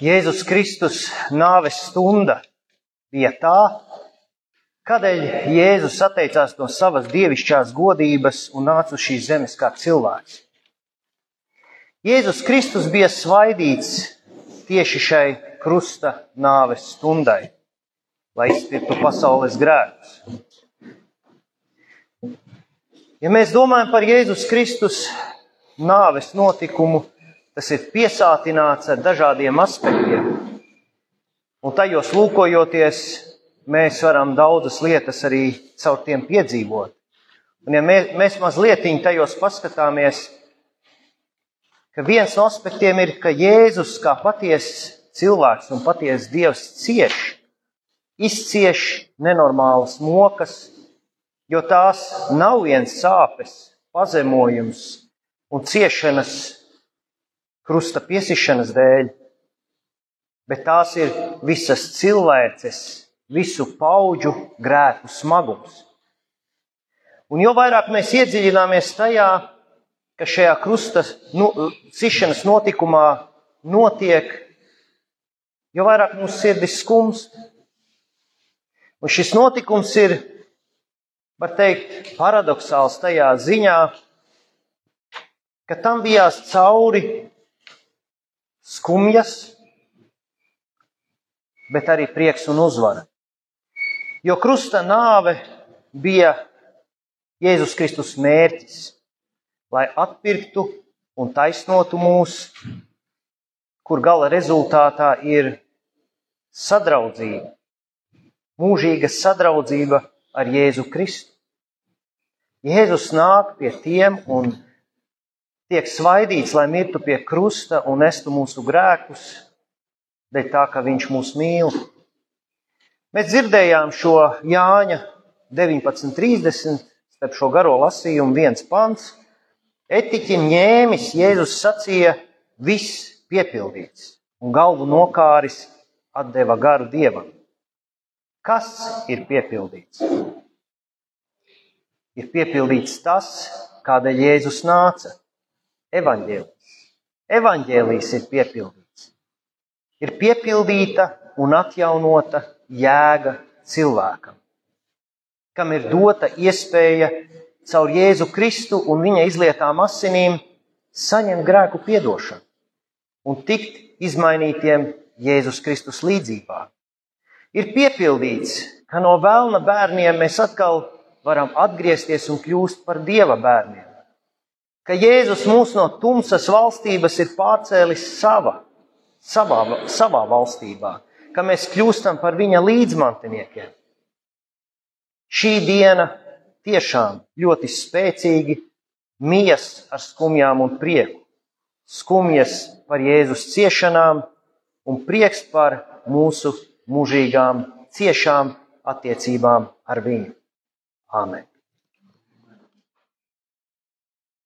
Jēzus Kristus nāves stunda bija tā, kādēļ Jēzus atteicās no savas dievišķās godības un nāca uz šīs zemes kā cilvēks. Jēzus Kristus bija svaidīts tieši šai krusta nāves stundai, lai izpirktu pasaules grēkus. Ja mēs domājam par Jēzus Kristus nāves notikumu, tas ir piesātināts ar dažādiem aspektiem. Un tajos lūkojoties, mēs varam daudzas lietas arī caur tiem piedzīvot. Un ja mēs, mēs mazliet tajos paskatāmies, ka viens no aspektiem ir, ka Jēzus kā patiesa cilvēks un patiesa Dievs cieš, izcieš nenormālas mokas, jo tās nav viens sāpes, pazemojums un ciešanas krusta piesišanas dēļ, bet tās ir visas cilvēces, visu pauģu grēku smagums. Un jo vairāk mēs iedziļināmies tajā, ka šajā krusta nu, cišanas notikumā notiek, jo vairāk mūsu sirdis skumst. Un šis notikums ir, var teikt, paradoxāls tajā ziņā, ka tam bijās cauri skumjas, bet arī prieks un uzvara. Jo krusta nāve bija Jēzus Kristus mērķis, lai atpirktu un taisnotu mūs, kur gala rezultātā ir sadraudzība, mūžīga sadraudzība ar Jēzu Kristu. Jēzus nāk pie tiem un tiek svaidīts, lai mirtu pie krusta un nestu mūsu grēkus, dēļ tā, ka viņš mūs mīl. Mēs dzirdējām šo Jāņa 19.30, starp šo garo lasījumu viens pants. Etiķi ņēmis, Jēzus sacīja, viss piepildīts, un galvu nokāris atdeva garu dievam. Kas ir piepildīts? Ir piepildīts tas, kādēļ Jēzus nāca evaņģēlijs. Evaņģēlijs ir piepildīts. Ir piepildīta un atjaunota jēga cilvēkam, kam ir dota iespēja caur Jēzu Kristu un viņa izlietām asinīm saņemt grēku piedošanu un tikt izmainītiem Jēzus Kristus līdzībā. Ir piepildīts, ka no vēlna bērniem mēs atkal varam atgriezties un kļūst par dieva bērniem ka Jēzus mūs no tumsas valstības ir pārcēlis sava, savā, savā valstībā, ka mēs kļūstam par viņa līdzmantiniekiem. Šī diena tiešām ļoti spēcīgi mijas ar skumjām un prieku. Skumjas par Jēzus ciešanām un prieks par mūsu mūžīgām ciešām attiecībām ar viņu. Āmen!